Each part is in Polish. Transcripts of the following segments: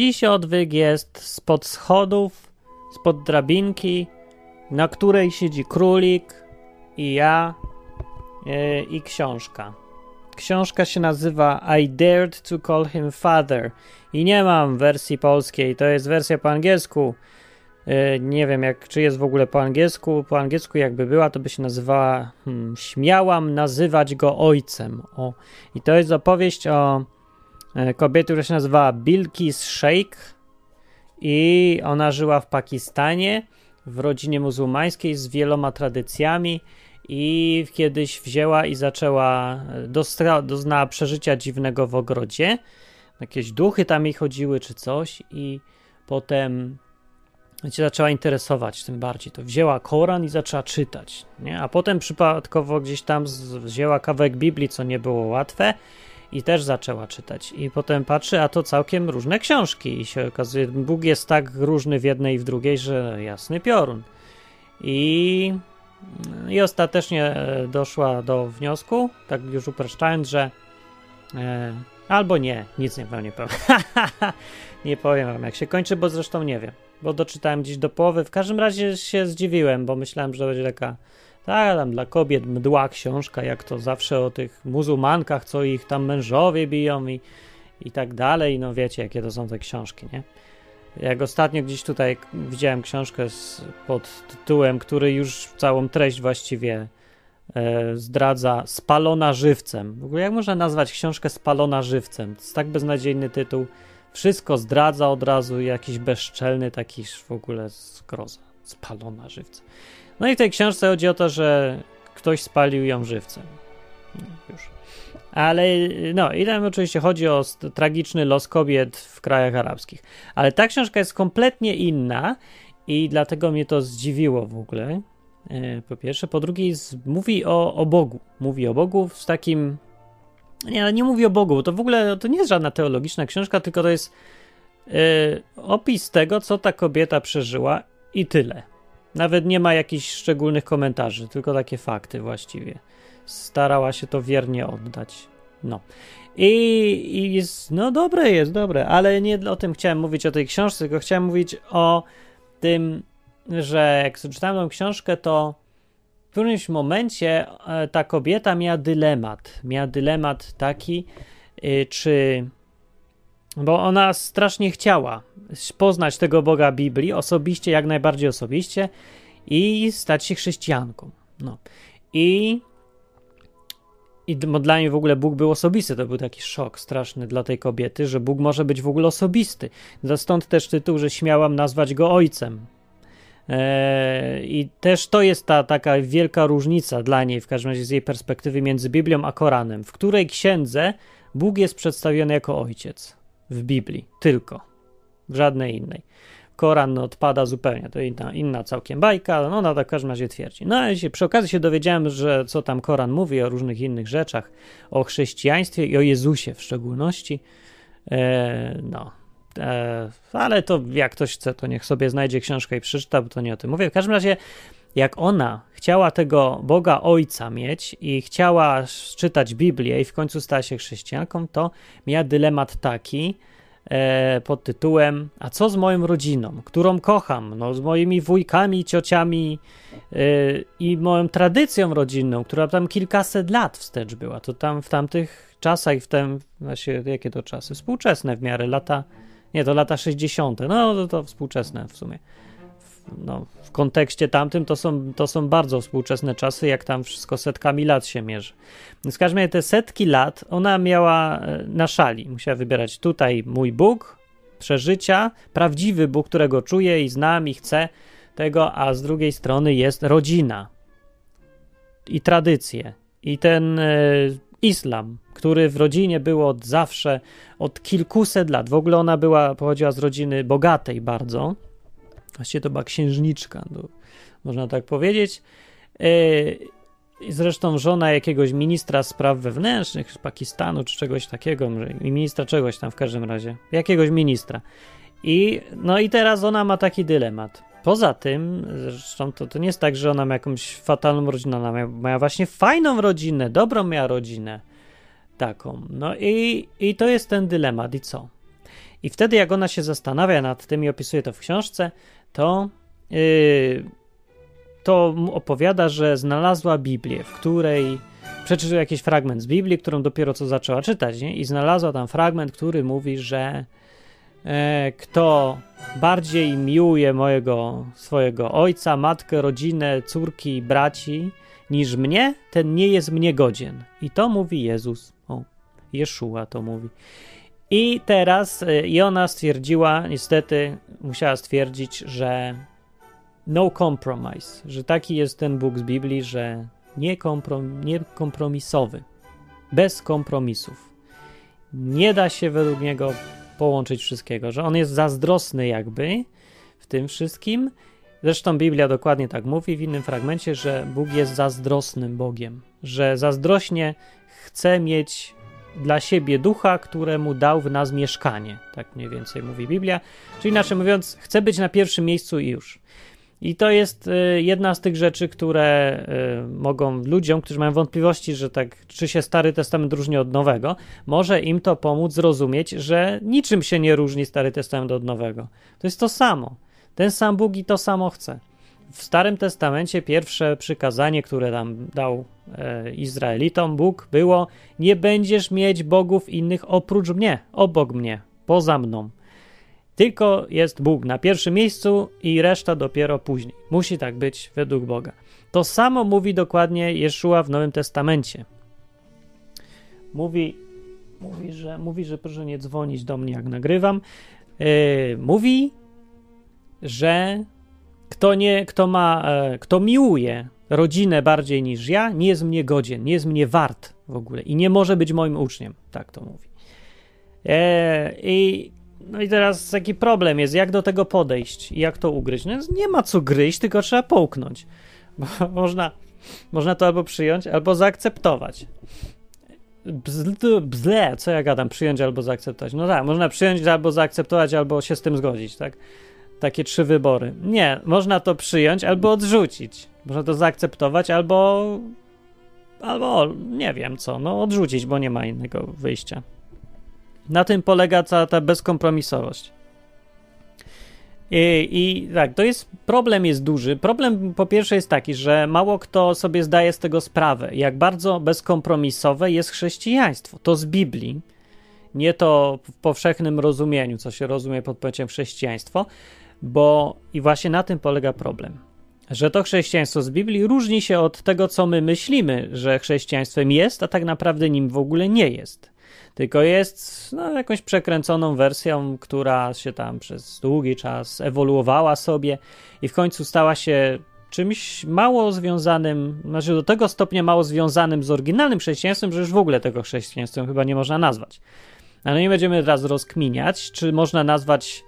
Dziś odwyk jest spod schodów, spod drabinki, na której siedzi królik i ja yy, i książka. Książka się nazywa I Dared to Call Him Father i nie mam wersji polskiej, to jest wersja po angielsku. Yy, nie wiem, jak, czy jest w ogóle po angielsku. Po angielsku, jakby była, to by się nazywała hmm, Śmiałam nazywać go ojcem. O. I to jest opowieść o e, kobiety, która się nazywa Bilkis Sheikh i ona żyła w Pakistanie w rodzinie muzułmańskiej z wieloma tradycjami i kiedyś wzięła i zaczęła, dostra, doznała przeżycia dziwnego w ogrodzie. Jakieś duchy tam jej chodziły czy coś i potem się zaczęła interesować tym bardziej. To wzięła Koran i zaczęła czytać, nie? A potem przypadkowo gdzieś tam wzięła kawałek Biblii, co nie było łatwe i też zaczęła czytać. I potem patrzy, a to całkiem różne książki i się okazuje, Bóg jest tak różny w jednej i w drugiej, że jasny piorun. I, i ostatecznie e, doszła do wniosku, tak już upraszczając, że e, albo nie, nic nie, nie powiem. nie powiem wam jak się kończy, bo zresztą nie wiem, bo doczytałem gdzieś do połowy. W każdym razie się zdziwiłem, bo myślałem, że będzie taka tak, tam dla kobiet mdła książka, jak to zawsze o tych muzułmankach, co ich tam mężowie biją i, i tak dalej. No wiecie, jakie to są te książki, nie? Jak ostatnio gdzieś tutaj widziałem książkę z, pod tytułem, który już całą treść właściwie e, zdradza Spalona żywcem. W ogóle jak można nazwać książkę Spalona żywcem? To jest tak beznadziejny tytuł. Wszystko zdradza od razu, jakiś bezczelny taki w ogóle zgroza. Spalona żywcem. No i w tej książce chodzi o to, że ktoś spalił ją żywcem. No, już. Ale no i tam oczywiście chodzi o tragiczny los kobiet w krajach arabskich. Ale ta książka jest kompletnie inna i dlatego mnie to zdziwiło w ogóle. E, po pierwsze, po drugie, mówi o, o Bogu. Mówi o Bogu w takim. Nie, ale nie mówi o Bogu, to w ogóle to nie jest żadna teologiczna książka, tylko to jest yy, opis tego, co ta kobieta przeżyła i tyle. Nawet nie ma jakichś szczególnych komentarzy, tylko takie fakty właściwie. Starała się to wiernie oddać. No. I, I jest, no dobre jest, dobre, ale nie o tym chciałem mówić, o tej książce, tylko chciałem mówić o tym, że jak czytałem tę książkę, to w którymś momencie e, ta kobieta miała dylemat. Miała dylemat taki, y, czy bo ona strasznie chciała poznać tego Boga Biblii osobiście, jak najbardziej osobiście i stać się chrześcijanką. No. I, i dla niej w ogóle Bóg był osobisty. To był taki szok straszny dla tej kobiety, że Bóg może być w ogóle osobisty. Stąd też tytuł, że śmiałam nazwać go ojcem. Eee, I też to jest ta taka wielka różnica dla niej, w każdym razie z jej perspektywy, między Biblią a Koranem, w której księdze Bóg jest przedstawiony jako ojciec w Biblii, tylko, w żadnej innej. Koran odpada zupełnie, to inna, inna całkiem bajka, no ona tak w każdym razie twierdzi. No i przy okazji się dowiedziałem, że co tam Koran mówi o różnych innych rzeczach, o chrześcijaństwie i o Jezusie w szczególności. E, no, e, ale to jak ktoś chce, to niech sobie znajdzie książkę i przeczyta, bo to nie o tym mówię. W każdym razie jak ona chciała tego Boga Ojca mieć i chciała czytać Biblię i w końcu stała się chrześcijanką, to miała dylemat taki e, pod tytułem A co z moją rodziną, którą kocham? No, z moimi wujkami, ciociami e, i moją tradycją rodzinną, która tam kilkaset lat wstecz była. To tam w tamtych czasach, w tym, właśnie jakie to czasy? Współczesne w miarę, lata, nie, to lata 60. No to, to współczesne w sumie no, w kontekście tamtym to są, to są bardzo współczesne czasy, jak tam wszystko setkami lat się mierzy. Więc w każdym razie te setki lat ona miała e, na szali. Musiała wybierać tutaj mój Bóg, przeżycia, prawdziwy Bóg, którego czuję i znam i chcę tego, a z drugiej strony jest rodzina i tradycje i ten e, islam, który w rodzinie był od zawsze, od kilkuset lat. W ogóle ona była, pochodziła z rodziny bogatej bardzo, Właściwie to była księżniczka, to można tak powiedzieć. E, zresztą żona jakiegoś ministra spraw wewnętrznych z Pakistanu czy czegoś takiego, ministra czegoś tam w każdym razie, jakiegoś ministra. I no i teraz ona ma taki dylemat. Poza tym, zresztą to, to nie jest tak, że ona ma jakąś fatalną rodzinę, ona miała, miała właśnie fajną rodzinę, dobrą miała rodzinę taką. No i, i to jest ten dylemat. I co? I wtedy, jak ona się zastanawia nad tym i opisuje to w książce, to, yy, to opowiada, że znalazła Biblię, w której przeczytała jakiś fragment z Biblii, którą dopiero co zaczęła czytać, nie? i znalazła tam fragment, który mówi, że e, kto bardziej miłuje mojego swojego ojca, matkę, rodzinę, córki, braci niż mnie, ten nie jest mnie godzien. I to mówi Jezus. O, Jeszua to mówi. I teraz e, i ona stwierdziła, niestety musiała stwierdzić, że no compromise, że taki jest ten Bóg z Biblii, że niekomprom, niekompromisowy, bez kompromisów. Nie da się według niego połączyć wszystkiego, że on jest zazdrosny jakby w tym wszystkim. Zresztą Biblia dokładnie tak mówi w innym fragmencie, że Bóg jest zazdrosnym Bogiem, że zazdrośnie chce mieć dla siebie ducha, któremu dał w nas mieszkanie. Tak mniej więcej mówi Biblia. Czyli inaczej mówiąc, chce być na pierwszym miejscu i już. I to jest y, jedna z tych rzeczy, które y, mogą ludziom, którzy mają wątpliwości, że tak, czy się Stary Testament różni od Nowego, może im to pomóc zrozumieć, że niczym się nie różni Stary Testament od Nowego. To jest to samo. Ten sam Bóg i to samo chce. W Starym Testamencie pierwsze przykazanie, które tam dał e, Izraelitom Bóg, było: Nie będziesz mieć bogów innych oprócz mnie, obok mnie, poza mną. Tylko jest Bóg na pierwszym miejscu i reszta dopiero później. Musi tak być według Boga. To samo mówi dokładnie Jeszua w Nowym Testamencie. Mówi, mówi, że, mówi, że proszę nie dzwonić do mnie, jak nagrywam. Yy, mówi, że kto, nie, kto, ma, e, kto miłuje rodzinę bardziej niż ja, nie jest mnie godzien, nie jest mnie wart w ogóle i nie może być moim uczniem. Tak to mówi. E, I no i teraz jaki problem jest, jak do tego podejść i jak to ugryźć? No nie ma co gryźć, tylko trzeba połknąć. Bo można, można to albo przyjąć, albo zaakceptować. Bzle, co ja gadam, przyjąć albo zaakceptować. No tak, można przyjąć albo zaakceptować, albo się z tym zgodzić, tak? Takie trzy wybory. Nie, można to przyjąć albo odrzucić. Można to zaakceptować albo albo nie wiem co, no odrzucić, bo nie ma innego wyjścia. Na tym polega cała ta bezkompromisowość. I, I, tak, to jest problem jest duży. Problem po pierwsze jest taki, że mało kto sobie zdaje z tego sprawę, jak bardzo bezkompromisowe jest chrześcijaństwo. To z Biblii, nie to w powszechnym rozumieniu, co się rozumie pod pojęciem chrześcijaństwo, bo i właśnie na tym polega problem. Że to chrześcijaństwo z Biblii różni się od tego, co my myślimy, że chrześcijaństwem jest, a tak naprawdę nim w ogóle nie jest tylko jest no, jakąś przekręconą wersją, która się tam przez długi czas ewoluowała sobie i w końcu stała się czymś mało związanym, znaczy do tego stopnia mało związanym z oryginalnym chrześcijaństwem, że już w ogóle tego chrześcijaństwem chyba nie można nazwać. Ale nie będziemy teraz rozkminiać, czy można nazwać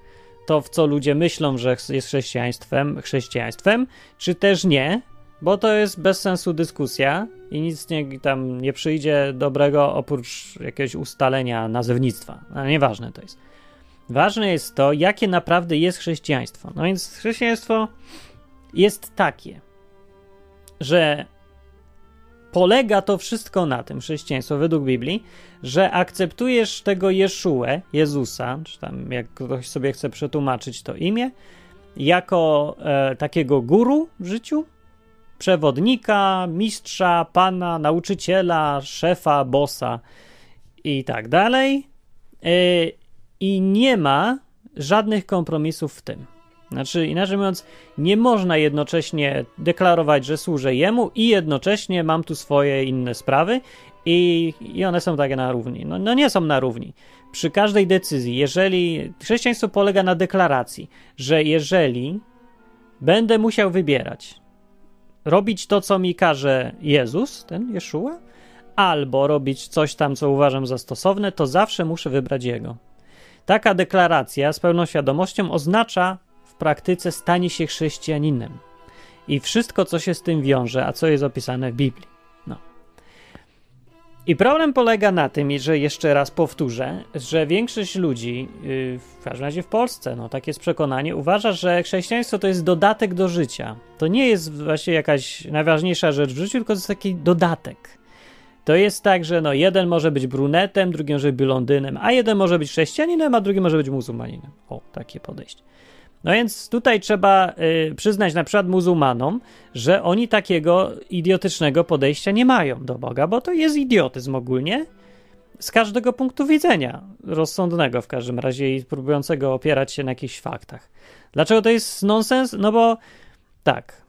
to, w co ludzie myślą, że jest chrześcijaństwem, chrześcijaństwem, czy też nie, bo to jest bez sensu dyskusja i nic nie, tam nie przyjdzie dobrego oprócz jakiegoś ustalenia nazewnictwa. Ale nieważne to jest. Ważne jest to, jakie naprawdę jest chrześcijaństwo. No więc chrześcijaństwo jest takie, że polega to wszystko na tym, chrześcijaństwo według Biblii, że akceptujesz tego Jeszułę, Jezusa, czy tam jak ktoś sobie chce przetłumaczyć to imię, jako e, takiego guru w życiu, przewodnika, mistrza, pana, nauczyciela, szefa, bossa i tak dalej. E, I nie ma żadnych kompromisów w tym. Znaczy, inaczej mówiąc, nie można jednocześnie deklarować, że służę jemu i jednocześnie mam tu swoje inne sprawy i, i one są takie na równi. No, no nie są na równi. Przy każdej decyzji, jeżeli chrześcijaństwo polega na deklaracji, że jeżeli będę musiał wybierać robić to, co mi każe Jezus, ten Jeszua, albo robić coś tam, co uważam za stosowne, to zawsze muszę wybrać Jego. Taka deklaracja z pełną świadomością oznacza praktyce stanie się chrześcijaninem i wszystko, co się z tym wiąże, a co jest opisane w Biblii. I problem polega na tym, że jeszcze raz powtórzę, że większość ludzi, y, w każdym razie w Polsce, no takie jest przekonanie, uważa, że chrześcijaństwo to jest dodatek do życia. To nie jest właśnie jakaś najważniejsza rzecz w życiu, tylko to jest taki dodatek. to jest tak, że no jeden może być brunetem, drugi może być blondynem, a jeden może być chrześcijaninem, a drugi może być muzułmaninem. O, takie podejście. No więc tutaj trzeba y, przyznać na przykład muzułmanom, że oni takiego idiotycznego podejścia nie mają do Boga, bo to jest idiotyzm ogólnie z każdego punktu widzenia, rozsądnego w każdym razie i próbującego opierać się na jakichś faktach. Dlaczego to jest nonsens? No bo tak,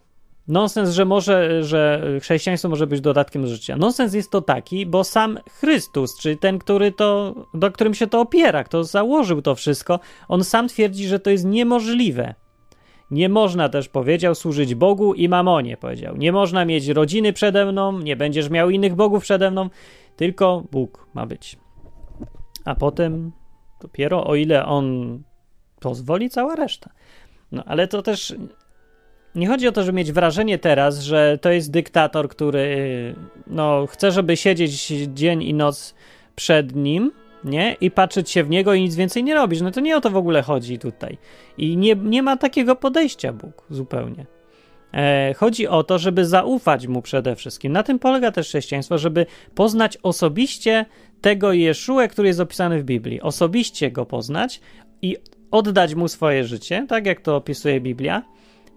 nonsens, że może, że chrześcijaństwo może być dodatkiem życia. Nonsens jest to taki, bo sam Chrystus, czyli ten, który to, do którym się to opiera, kto założył to wszystko, on sam twierdzi, że to jest niemożliwe. Nie można też, powiedział, służyć Bogu i mamonie, powiedział. Nie można mieć rodziny przede mną, nie będziesz miał innych bogów przede mną, tylko Bóg ma być. A potem dopiero o ile on pozwoli, cała reszta. No ale to też nie chodzi o to, żeby mieć wrażenie teraz, że to jest dyktator, który no, chce, żeby siedzieć dzień i noc przed nim, nie? I patrzeć się w niego i nic więcej nie robić. No to nie o to w ogóle chodzi tutaj. I nie, nie ma takiego podejścia Bóg zupełnie. E, chodzi o to, żeby zaufać mu przede wszystkim. Na tym polega też chrześcijaństwo, żeby poznać osobiście tego Jeszuę, który jest opisany w Biblii. Osobiście go poznać i oddać mu swoje życie, tak jak to opisuje Biblia,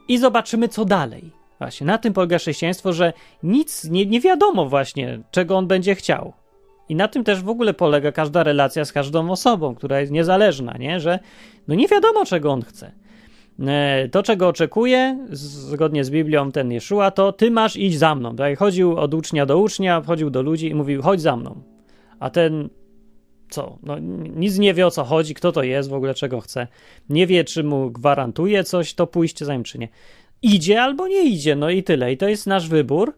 i zobaczymy, co dalej. Właśnie na tym polega chrześcijaństwo, że nic nie, nie wiadomo właśnie, czego on będzie chciał. I na tym też w ogóle polega każda relacja z każdą osobą, która jest niezależna, nie? że no nie wiadomo, czego on chce. E, to, czego oczekuje, zgodnie z Biblią ten Jeszua, to ty masz iść za mną. Tak? Chodził od ucznia do ucznia, chodził do ludzi i mówił, chodź za mną. A ten co? No, nic nie wie o co chodzi, kto to jest, w ogóle czego chce. Nie wie, czy mu gwarantuje coś, to pójście za nim, czy nie. Idzie albo nie idzie, no i tyle. I to jest nasz wybór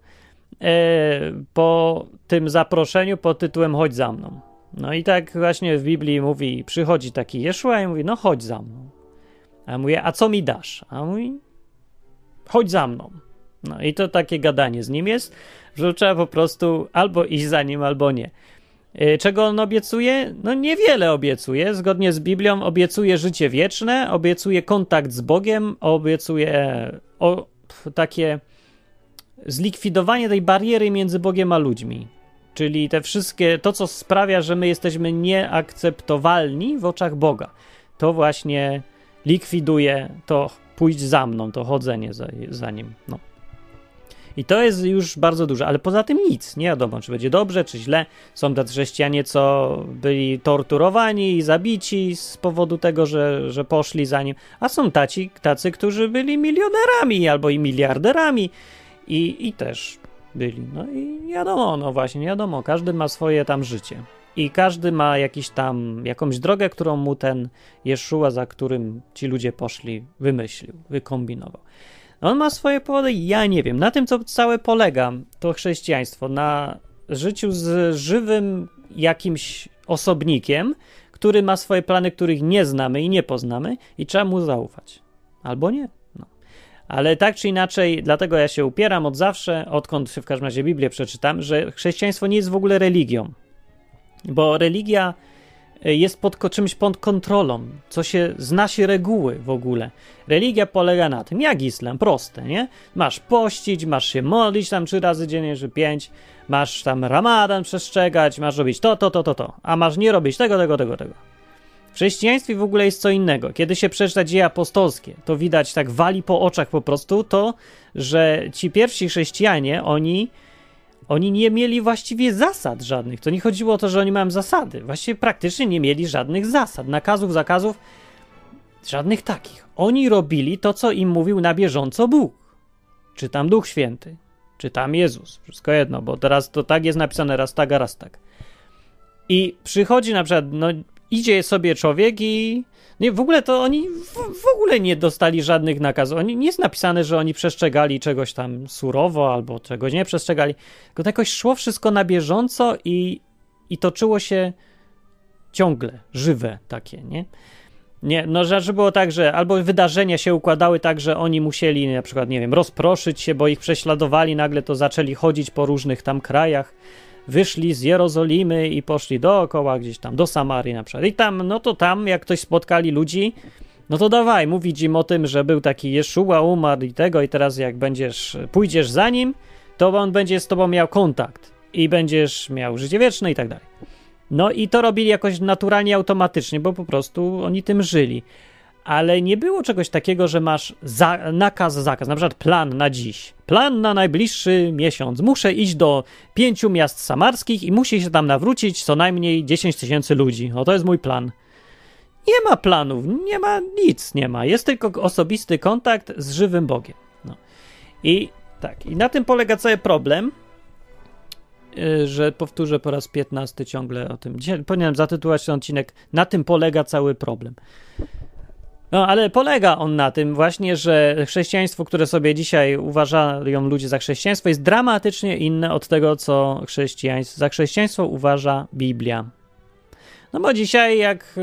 e, po tym zaproszeniu pod tytułem chodź za mną. No i tak właśnie w Biblii mówi, przychodzi taki Jeszua i mówi, no chodź za mną. A ja mówię, a co mi dasz? A on mówi, chodź za mną. No i to takie gadanie z nim jest, że trzeba po prostu albo iść za nim, albo nie. Y, czego on obiecuje? No niewiele obiecuje. Zgodnie z Biblią obiecuje życie wieczne, obiecuje kontakt z Bogiem, obiecuje o, takie zlikwidowanie tej bariery między Bogiem a ludźmi. Czyli te wszystkie, to co sprawia, że my jesteśmy nieakceptowalni w oczach Boga. To właśnie likwiduje to pójść za mną, to chodzenie za, za nim. No. I to jest już bardzo dużo, ale poza tym nic. Nie wiadomo, czy będzie dobrze, czy źle. Są tacy chrześcijanie, co byli torturowani i zabici z powodu tego, że, że poszli za nim, a są taci, tacy, którzy byli milionerami albo i miliarderami i, i też byli. No i wiadomo, no właśnie, wiadomo, każdy ma swoje tam życie. I każdy ma jakiś tam, jakąś drogę, którą mu ten Jeszua, za którym ci ludzie poszli, wymyślił, wykombinował. On ma swoje powody, ja nie wiem. Na tym, co całe polega, to chrześcijaństwo, na życiu z żywym jakimś osobnikiem, który ma swoje plany, których nie znamy i nie poznamy, i trzeba mu zaufać. Albo nie. No. Ale tak czy inaczej, dlatego ja się upieram od zawsze, odkąd w każdym razie Biblię przeczytam, że chrześcijaństwo nie jest w ogóle religią. Bo religia jest pod czymś pod kontrolą, co się zna się reguły w ogóle. Religia polega na tym, jak islam, proste, nie? Masz pościć, masz się modlić tam trzy razy dziennie, czy pięć, masz tam ramadan przestrzegać, masz robić to, to, to, to, to, a masz nie robić tego, tego, tego, tego. W chrześcijaństwie w ogóle jest co innego. Kiedy się przeczyta dzieje apostolskie, to widać tak wali po oczach po prostu to, że ci pierwsi chrześcijanie, oni oni nie mieli właściwie zasad żadnych. To nie chodziło o to, że oni mają zasady. Właściwie praktycznie nie mieli żadnych zasad, nakazów, zakazów, żadnych takich. Oni robili to, co im mówił na bieżąco Bóg. Czy tam Duch Święty, czy tam Jezus. Wszystko jedno, bo teraz to tak jest napisane, raz tak, a raz tak. I przychodzi na przykład, no idzie sobie człowiek i nie, w ogóle to oni w, w, ogóle nie dostali żadnych nakazów. Oni, nie jest napisane, że oni przestrzegali czegoś tam surowo albo czegoś nie przestrzegali. Tylko to jakoś szło wszystko na bieżąco i, i toczyło się ciągle, żywe takie, nie? Nie, no rzecz było tak, że albo wydarzenia się układały tak, że oni musieli na przykład, nie wiem, rozproszyć się, bo ich prześladowali, nagle to zaczęli chodzić po różnych tam krajach wyszli z Jerozolimy i poszli dookoła gdzieś tam, do Samarii na przykład. I tam, no to tam, jak ktoś spotkali ludzi, no to dawaj, mówić im o tym, że był taki Jeszua, umarł i tego i teraz jak będziesz, pójdziesz za nim, to on będzie z tobą miał kontakt. i będziesz miał życie wieczne i tak dalej. No i to robili jakoś naturalnie, automatycznie, bo po prostu oni tym żyli. Ale nie było czegoś takiego, że masz za, nakaz, zakaz, na przykład plan na dziś. Plan na najbliższy miesiąc. Muszę iść do pięciu miast samarskich i musi się tam nawrócić co najmniej 10 tysięcy ludzi. O, to jest mój plan. Nie ma planów, nie ma nic, nie ma. Jest tylko osobisty kontakt z żywym Bogiem. No. I tak, i na tym polega cały problem, yy, że powtórzę po raz 15 ciągle o tym. Dzisiaj powinienem zatytułować ten odcinek Na tym polega cały problem. No, ale polega on na tym właśnie, że chrześcijaństwo, które sobie dzisiaj uważają ludzie za chrześcijaństwo, jest dramatycznie inne od tego, co chrześcijaństwo, za chrześcijaństwo uważa Biblia. No bo dzisiaj, jak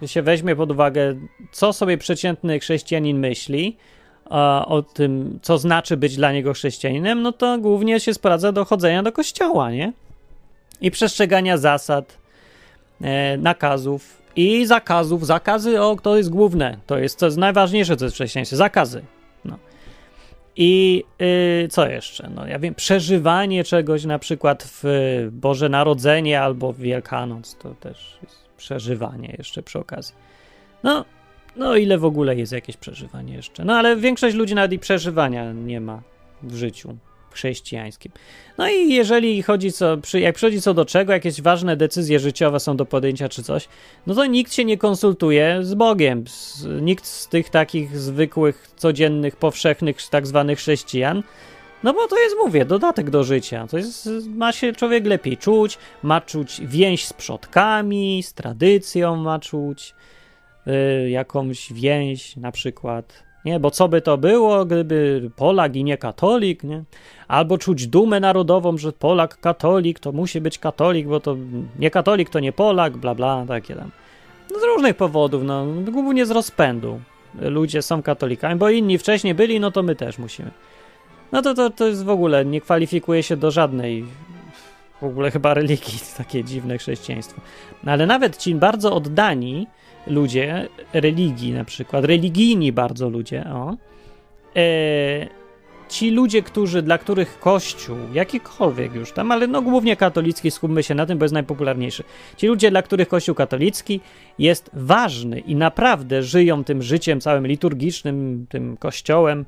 yy, się weźmie pod uwagę, co sobie przeciętny chrześcijanin myśli a, o tym, co znaczy być dla niego chrześcijaninem, no to głównie się sprowadza do chodzenia do kościoła, nie? I przestrzegania zasad, e, nakazów i zakazów. Zakazy, o, to jest główne. To jest, to jest najważniejsze, co jest w chrześcijaństwie. Zakazy. No. I yy, co jeszcze? No, ja wiem, przeżywanie czegoś, na przykład w Boże Narodzenie albo Wielkanoc, to też jest przeżywanie jeszcze przy okazji. No, no ile w ogóle jest jakieś przeżywanie jeszcze? No, ale większość ludzi nawet i przeżywania nie ma w życiu chrześcijańskim. No i jeżeli chodzi co, jak przychodzi co do czego, jakieś ważne decyzje życiowe są do podjęcia czy coś, no to nikt się nie konsultuje z Bogiem. Nikt z tych takich zwykłych, codziennych, powszechnych, tak zwanych chrześcijan, no bo to jest, mówię, dodatek do życia. To jest, ma się człowiek lepiej czuć, ma czuć więź z przodkami, z tradycją ma czuć, yy, jakąś więź na przykład nie? Bo co by to było, gdyby Polak i nie katolik, nie? Albo czuć dumę narodową, że Polak katolik to musi być katolik, bo to nie katolik to nie Polak, bla bla, takie tam. No z różnych powodów, no głównie z rozpędu. Ludzie są katolikami, bo inni wcześniej byli, no to my też musimy. No to, to, to jest w ogóle, nie kwalifikuje się do żadnej w ogóle chyba religii, takie dziwne chrześcijaństwo. No ale nawet ci bardzo oddani, ludzie religii, na przykład religijni bardzo ludzie, o, e, ci ludzie, którzy, dla których Kościół, jakikolwiek już tam, ale no głównie katolicki, skupmy się na tym, bo jest najpopularniejszy. Ci ludzie, dla których Kościół katolicki jest ważny i naprawdę żyją tym życiem całym liturgicznym, tym kościołem,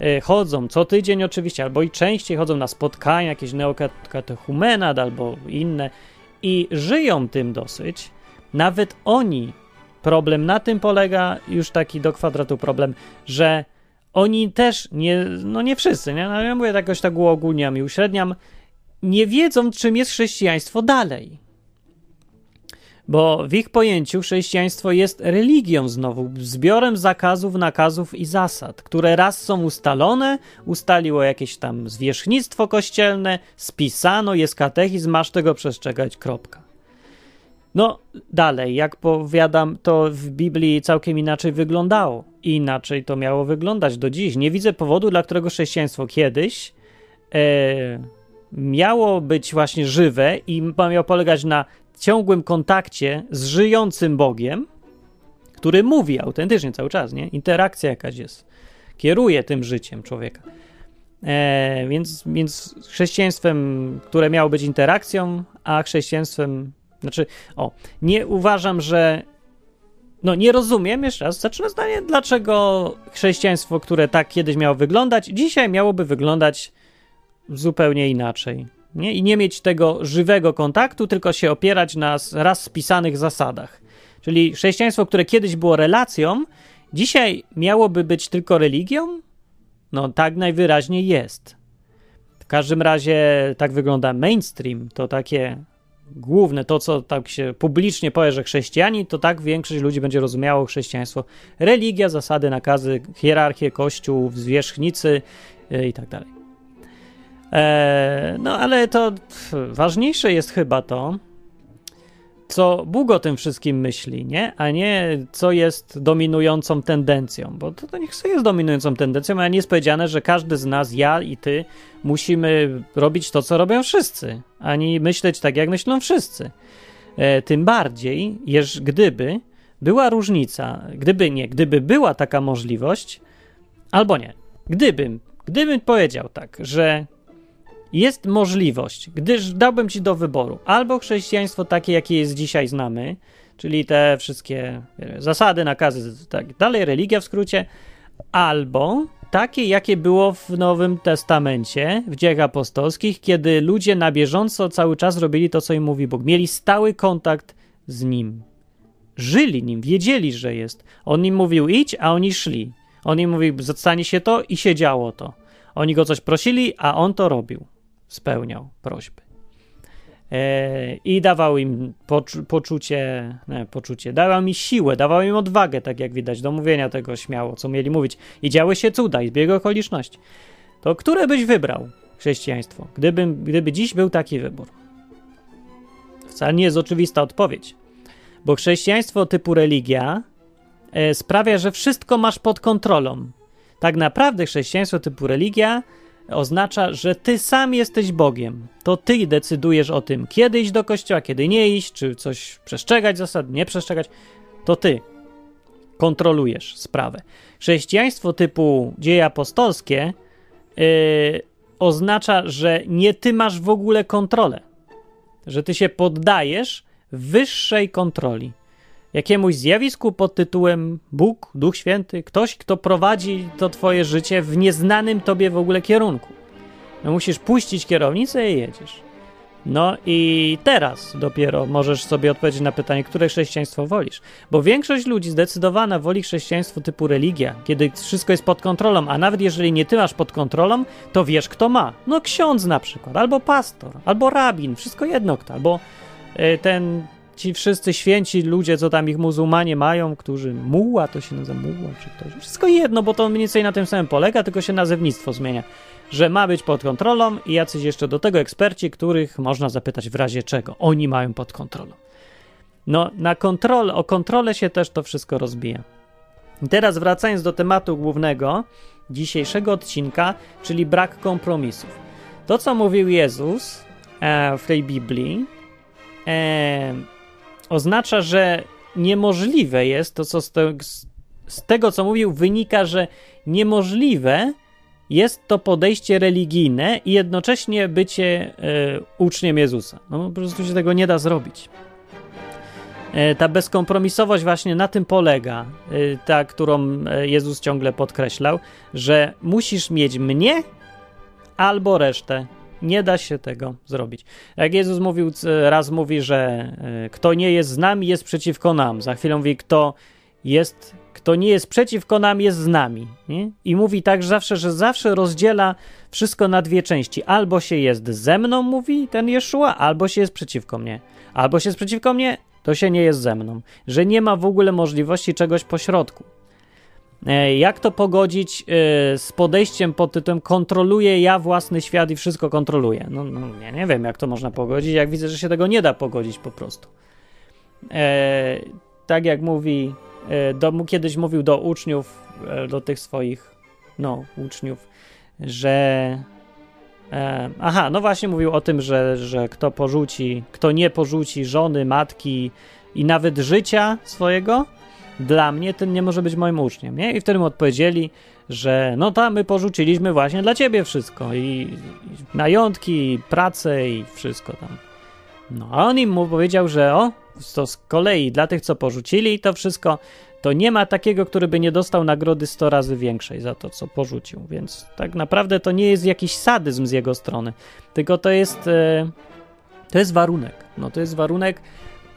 e, chodzą co tydzień oczywiście, albo i częściej chodzą na spotkania, jakieś neokatechumenat albo inne i żyją tym dosyć, nawet oni Problem na tym polega, już taki do kwadratu problem, że oni też nie, no nie wszyscy, nie? No ja mówię jakoś tak uogólniam i uśredniam, nie wiedzą, czym jest chrześcijaństwo dalej. Bo w ich pojęciu chrześcijaństwo jest religią znowu, zbiorem zakazów, nakazów i zasad, które raz są ustalone, ustaliło jakieś tam zwierzchnictwo kościelne, spisano, jest katechizm, masz tego przestrzegać, kropka. No, dalej, jak powiadam, to w Biblii całkiem inaczej wyglądało. Inaczej to miało wyglądać do dziś. Nie widzę powodu, dla którego chrześcijaństwo kiedyś e, miało być właśnie żywe i miało polegać na ciągłym kontakcie z żyjącym Bogiem, który mówi autentycznie cały czas, nie? Interakcja jakaś jest. Kieruje tym życiem człowieka. E, więc, więc chrześcijaństwem, które miało być interakcją, a chrześcijaństwem znaczy, o, nie uważam, że. No, nie rozumiem, jeszcze raz zacznę zdanie, dlaczego chrześcijaństwo, które tak kiedyś miało wyglądać, dzisiaj miałoby wyglądać zupełnie inaczej. Nie? I nie mieć tego żywego kontaktu, tylko się opierać na raz spisanych zasadach. Czyli chrześcijaństwo, które kiedyś było relacją, dzisiaj miałoby być tylko religią? No, tak najwyraźniej jest. W każdym razie tak wygląda mainstream. To takie główne, to co tak się publicznie powie, że chrześcijanie, to tak większość ludzi będzie rozumiało chrześcijaństwo. Religia, zasady, nakazy, hierarchię, kościół, zwierzchnicy yy, i tak dalej. Eee, no ale to ważniejsze jest chyba to, co Bóg o tym wszystkim myśli, nie? A nie co jest dominującą tendencją, bo to, to niech sobie jest dominującą tendencją, a nie jest powiedziane, że każdy z nas, ja i ty, musimy robić to, co robią wszyscy, ani myśleć tak, jak myślą wszyscy. E, tym bardziej, jeż gdyby była różnica, gdyby nie, gdyby była taka możliwość, albo nie, gdybym, gdybym powiedział tak, że jest możliwość, gdyż dałbym ci do wyboru albo chrześcijaństwo takie, jakie jest dzisiaj znamy, czyli te wszystkie zasady, nakazy, tak dalej, religia w skrócie, albo takie, jakie było w Nowym Testamencie, w dziejach apostolskich, kiedy ludzie na bieżąco cały czas robili to, co im mówi Bóg. Mieli stały kontakt z Nim. Żyli Nim, wiedzieli, że jest. On im mówił idź, a oni szli. On im mówił, zostanie się to i się działo to. Oni go coś prosili, a on to robił. Spełniał prośby. E, I dawał im poczu poczucie, nie, poczucie, dawał mi siłę, dawał im odwagę, tak jak widać, do mówienia tego śmiało, co mieli mówić. I działy się cuda i zbieg okoliczności. To które byś wybrał chrześcijaństwo, gdyby, gdyby dziś był taki wybór? Wcale nie jest oczywista odpowiedź, bo chrześcijaństwo typu religia e, sprawia, że wszystko masz pod kontrolą. Tak naprawdę chrześcijaństwo typu religia oznacza, że ty sam jesteś Bogiem. To ty decydujesz o tym, kiedy iść do kościoła, kiedy nie iść, czy coś przestrzegać zasad, nie przestrzegać. To ty kontrolujesz sprawę. Chrześcijaństwo typu dzieje apostolskie yy, oznacza, że nie ty masz w ogóle kontrolę, że ty się poddajesz wyższej kontroli jakiemuś zjawisku pod tytułem Bóg, Duch Święty, ktoś, kto prowadzi to twoje życie w nieznanym tobie w ogóle kierunku. No musisz puścić kierownicę i jedziesz. No i teraz dopiero możesz sobie odpowiedzieć na pytanie, które chrześcijaństwo wolisz. Bo większość ludzi zdecydowana woli chrześcijaństwo typu religia, kiedy wszystko jest pod kontrolą, a nawet jeżeli nie ty masz pod kontrolą, to wiesz kto ma. No ksiądz na przykład, albo pastor, albo rabin, wszystko jedno kto, albo e, ten ci wszyscy święci ludzie, co tam ich muzułmanie mają, którzy muła, to się nazywa muła, czy ktoś. Wszystko jedno, bo to mniej więcej na tym samym polega, tylko się nazewnictwo zmienia. Że ma być pod kontrolą i jacyś jeszcze do tego eksperci, których można zapytać w razie czego. Oni mają pod kontrolą. No, na kontrolę, o kontrolę się też to wszystko rozbija. I teraz wracając do tematu głównego dzisiejszego odcinka, czyli brak kompromisów. To, co mówił Jezus e, w tej Biblii, e, oznacza, że niemożliwe jest to, co z, te, z tego, co mówił, wynika, że niemożliwe jest to podejście religijne i jednocześnie bycie e, uczniem Jezusa. No po prostu się tego nie da zrobić. E, ta bezkompromisowość właśnie na tym polega, e, ta, którą Jezus ciągle podkreślał, że musisz mieć mnie albo resztę nie da się tego zrobić. Jak Jezus mówił, raz mówi, że e, kto nie jest z nami, jest przeciwko nam. Za chwilę mówi, kto jest, kto nie jest przeciwko nam, jest z nami. Nie? I mówi tak zawsze, że zawsze rozdziela wszystko na dwie części. Albo się jest ze mną, mówi ten Jeszua, albo się jest przeciwko mnie. Albo się jest przeciwko mnie, to się nie jest ze mną. Że nie ma w ogóle możliwości czegoś pośrodku. E, jak to pogodzić e, z podejściem pod tytułem kontroluję ja własny świat i wszystko kontroluję? No, no ja nie wiem, jak to można pogodzić, jak widzę, że się tego nie da pogodzić po prostu. E, tak jak mówi, e, do, kiedyś mówił do uczniów, do tych swoich, no, uczniów, że aha, no właśnie mówił o tym, że, że kto porzuci, kto nie porzuci żony, matki i nawet życia swojego, dla mnie ten nie może być moim uczniem, nie? I wtedy mu odpowiedzieli, że no tam my porzuciliśmy właśnie dla ciebie wszystko i, i majątki, i pracę i wszystko tam. No a on im mu powiedział, że o, to z kolei dla tych, co porzucili to wszystko, to nie ma takiego, który by nie dostał nagrody 100 razy większej za to, co porzucił. Więc tak naprawdę to nie jest jakiś sadyzm z jego strony, tylko to jest, e, to jest warunek. No to jest warunek,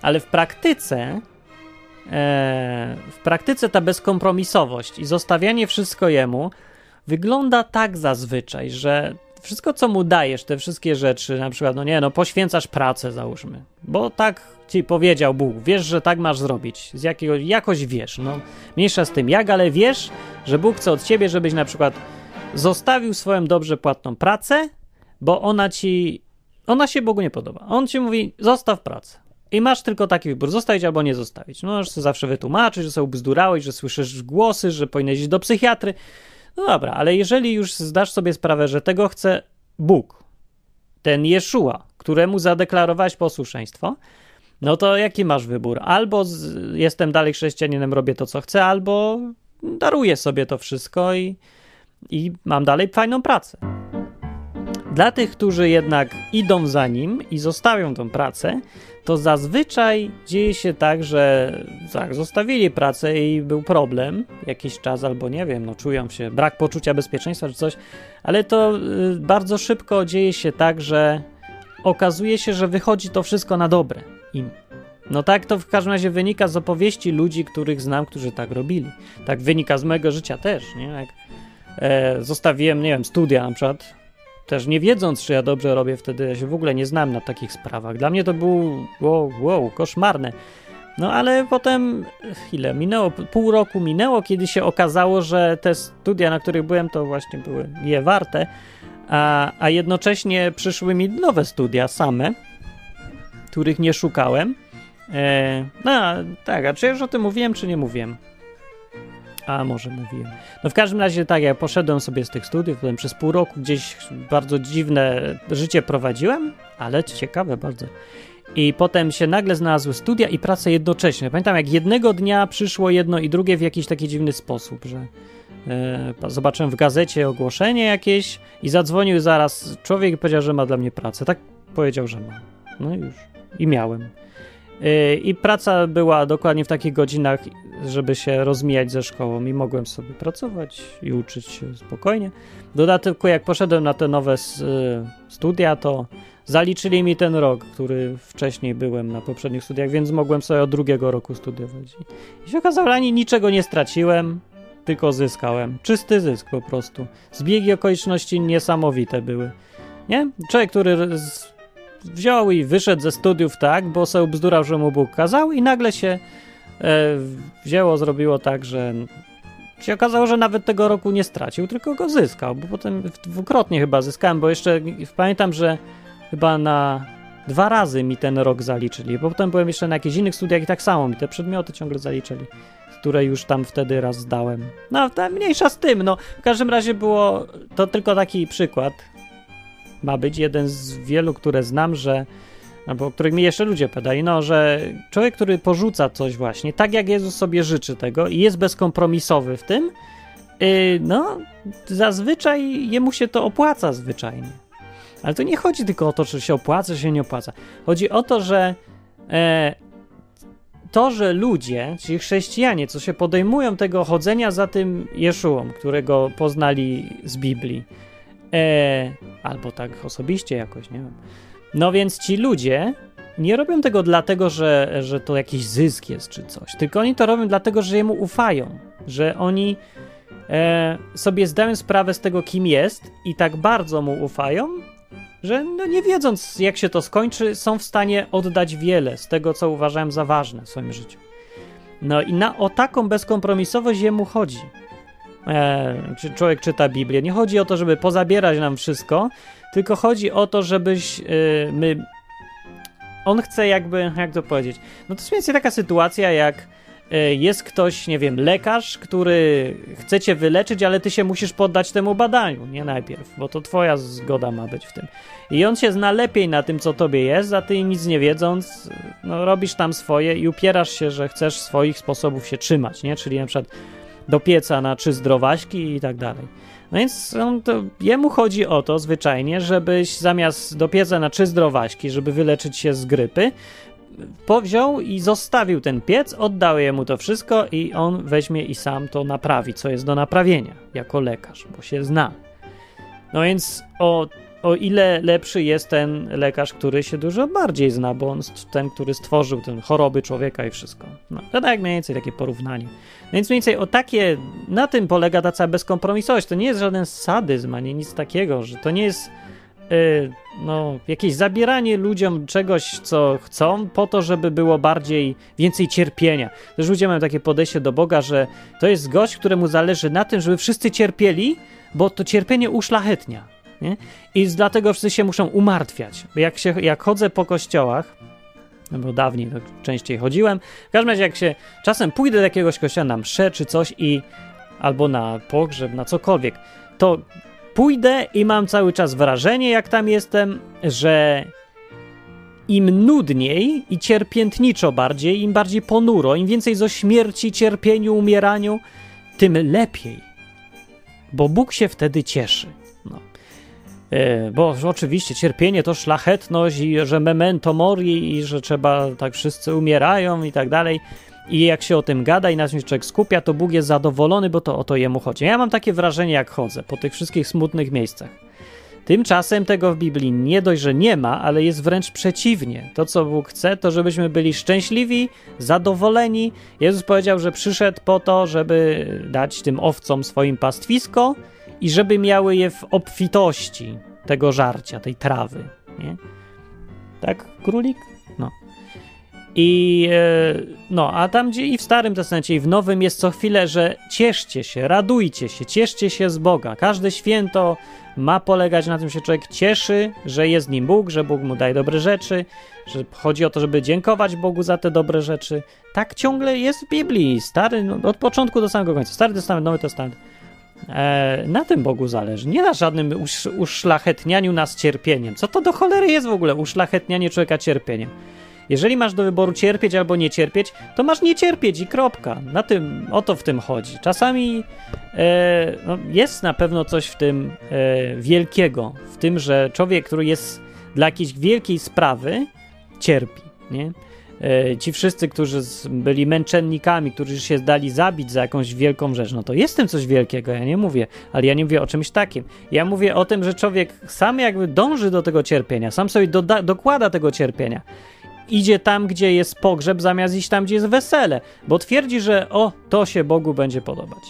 ale w praktyce w praktyce ta bezkompromisowość i zostawianie wszystko jemu wygląda tak zazwyczaj, że wszystko, co mu dajesz, te wszystkie rzeczy, na przykład, no nie, no poświęcasz pracę, załóżmy, bo tak ci powiedział Bóg, wiesz, że tak masz zrobić, z jakiego, jakoś wiesz, no, mniejsza z tym jak, ale wiesz, że Bóg chce od ciebie, żebyś na przykład zostawił swoją dobrze płatną pracę, bo ona ci, ona się Bogu nie podoba. On ci mówi, zostaw pracę. I masz tylko taki wybór, zostawić albo nie zostawić. No, możesz sobie zawsze wytłumaczyć, że sobie ubzdurałeś, że słyszysz głosy, że powinieneś iść do psychiatry. No dobra, ale jeżeli już zdasz sobie sprawę, że tego chce Bóg, ten Jeszua, któremu zadeklarowałeś posłuszeństwo, no to jaki masz wybór? Albo z, jestem dalej chrześcijaninem, robię to, co chcę, albo daruję sobie to wszystko i, i mam dalej fajną pracę. Dla tych, którzy jednak idą za nim i zostawią tą pracę, to zazwyczaj dzieje się tak, że tak, zostawili pracę i był problem jakiś czas, albo nie wiem, no czują się brak poczucia bezpieczeństwa czy coś, ale to y, bardzo szybko dzieje się tak, że okazuje się, że wychodzi to wszystko na dobre im. No tak to w każdym razie wynika z opowieści ludzi, których znam, którzy tak robili. Tak wynika z mojego życia też, nie? Jak e, zostawiłem, nie wiem, studia na przykład, też nie wiedząc, czy ja dobrze robię, wtedy ja się w ogóle nie znam na takich sprawach. Dla mnie to było wow, wow, koszmarne. No ale potem, ile minęło? Pół roku minęło, kiedy się okazało, że te studia, na których byłem, to właśnie były je warte, a, a jednocześnie przyszły mi nowe studia same, których nie szukałem. E, no tak, a czy już o tym mówiłem, czy nie mówiłem? A może mówiłem. No w każdym razie tak, ja poszedłem sobie z tych studiów, potem przez pół roku gdzieś bardzo dziwne życie prowadziłem, ale ciekawe bardzo. I potem się nagle znalazły studia i praca jednocześnie. Pamiętam, jak jednego dnia przyszło jedno i drugie w jakiś taki dziwny sposób, że e, zobaczyłem w gazecie ogłoszenie jakieś i zadzwonił zaraz człowiek i powiedział, że ma dla mnie pracę. Tak powiedział, że ma. No już. I miałem. E, I praca była dokładnie w takich godzinach, żeby się rozmijać ze szkołą i mogłem sobie pracować i uczyć się spokojnie. W dodatku, jak poszedłem na te nowe studia, to zaliczyli mi ten rok, który wcześniej byłem na poprzednich studiach, więc mogłem sobie od drugiego roku studiować. I się okazało, ani niczego nie straciłem, tylko zyskałem. Czysty zysk po prostu. Zbiegi okoliczności niesamowite były. Nie? Człowiek, który. Wziął i wyszedł ze studiów tak, bo sobie bzdurał, że mu Bóg kazał i nagle się e, wzięło, zrobiło tak, że się okazało, że nawet tego roku nie stracił, tylko go zyskał, bo potem dwukrotnie chyba zyskałem, bo jeszcze pamiętam, że chyba na dwa razy mi ten rok zaliczyli, bo potem byłem jeszcze na jakichś innych studiach i tak samo mi te przedmioty ciągle zaliczyli, które już tam wtedy raz zdałem. No, mniejsza z tym, no, w każdym razie było, to tylko taki przykład, ma być jeden z wielu, które znam, że albo o których mi jeszcze ludzie podali, no, że człowiek, który porzuca coś właśnie, tak jak Jezus sobie życzy tego i jest bezkompromisowy w tym, yy, no, zazwyczaj jemu się to opłaca zwyczajnie. Ale to nie chodzi tylko o to, czy się opłaca, czy się nie opłaca. Chodzi o to, że e, to, że ludzie, czyli chrześcijanie, co się podejmują tego chodzenia za tym Jeszuą, którego poznali z Biblii, e, albo tak osobiście jakoś, nie wiem. No więc ci ludzie nie robią tego dlatego, że, że to jakiś zysk jest czy coś, tylko oni to robią dlatego, że jemu ufają, że oni e, sobie zdają sprawę z tego, kim jest i tak bardzo mu ufają, że no nie wiedząc jak się to skończy, są w stanie oddać wiele z tego, co uważałem za ważne w swoim życiu. No i na, o taką bezkompromisowość jemu chodzi. E, czy człowiek czyta Biblię. Nie chodzi o to, żeby pozabierać nam wszystko, tylko chodzi o to, żebyś e, my. On chce jakby, jak to powiedzieć? No to jest mniej taka sytuacja, jak E, jest ktoś, nie wiem, lekarz, który chce cię wyleczyć, ale ty się musisz poddać temu badaniu, nie najpierw, bo to twoja zgoda ma być w tym. I on się zna lepiej na tym, co tobie jest, a ty nic nie wiedząc, no robisz tam swoje i upierasz się, że chcesz swoich sposobów się trzymać, nie? Czyli na przykład do pieca na trzy zdrowaśki i tak dalej. No więc on to, jemu chodzi o to zwyczajnie, żebyś zamiast do pieca na trzy zdrowaśki, żeby wyleczyć się z grypy, powziął i zostawił ten piec, oddał jemu to wszystko i on weźmie i sam to naprawi, co jest do naprawienia, jako lekarz, bo się zna. No więc o, o ile lepszy jest ten lekarz, który się dużo bardziej zna, bo on ten, który stworzył ten choroby człowieka i wszystko. No, to tak mniej więcej takie porównanie. No więc mniej więcej o takie, na tym polega ta cała bezkompromisowość. To nie jest żaden sadyzm, ani nic takiego, że to nie jest Y, no, jakieś zabieranie ludziom czegoś, co chcą, po to, żeby było bardziej, więcej cierpienia. Też ludzie mają takie podejście do Boga, że to jest gość, któremu zależy na tym, żeby wszyscy cierpieli, bo to cierpienie uszlachetnia. Nie? I dlatego wszyscy się muszą umartwiać. Jak, się, jak chodzę po kościołach, no bo dawniej to częściej chodziłem, w każdym razie jak się czasem pójdę do jakiegoś kościoła na mszę czy coś i albo na pogrzeb, na cokolwiek, to pójdę i mam cały czas wrażenie, jak tam jestem, że im nudniej i cierpiętniczo bardziej, im bardziej ponuro, im więcej o śmierci, cierpieniu, umieraniu, tym lepiej. Bo Bóg się wtedy cieszy. E, bo oczywiście cierpienie to szlachetność i że memento mori i że trzeba, tak wszyscy umierają i tak dalej. I jak się o tym gada i na się człowiek skupia, to Bóg jest zadowolony, bo to o to jemu chodzi. Ja mam takie wrażenie, jak chodzę po tych wszystkich smutnych miejscach. Tymczasem tego w Biblii nie dość, że nie ma, ale jest wręcz przeciwnie. To, co Bóg chce, to żebyśmy byli szczęśliwi, zadowoleni. Jezus powiedział, że przyszedł po to, żeby dać tym owcom swoim pastwisko i żeby miały je w obfitości tego żarcia, tej trawy. Nie? Tak, królik? No. I e, no, a tam gdzie i w Starym Testamencie, i w Nowym jest co chwilę, że cieszcie się, radujcie się, cieszcie się z Boga. Każde święto ma polegać na tym, że człowiek cieszy, że jest nim Bóg, że Bóg mu daje dobre rzeczy, że chodzi o to, żeby dziękować Bogu za te dobre rzeczy. Tak ciągle jest w Biblii. Stary, no, od początku do samego końca. Stary Testament, Nowy Testament. E, na tym Bogu zależy. Nie na żadnym usz, uszlachetnianiu nas cierpieniem. Co to do cholery jest w ogóle uszlachetnianie człowieka cierpieniem? Jeżeli masz do wyboru cierpieć albo nie cierpieć, to masz nie cierpieć i kropka. Na tym, o to w tym chodzi. Czasami e, no, jest na pewno coś w tym e, wielkiego, w tym, że człowiek, który jest dla jakiejś wielkiej sprawy, cierpi, nie? E, ci wszyscy, którzy byli męczennikami, którzy się zdali zabić za jakąś wielką rzecz, no to jest tym coś wielkiego, ja nie mówię, ale ja nie mówię o czymś takim. Ja mówię o tym, że człowiek sam jakby dąży do tego cierpienia, sam sobie dokłada tego cierpienia idzie tam, gdzie jest pogrzeb, zamiast iść tam, gdzie jest wesele, bo twierdzi, że o, to się Bogu będzie podobać.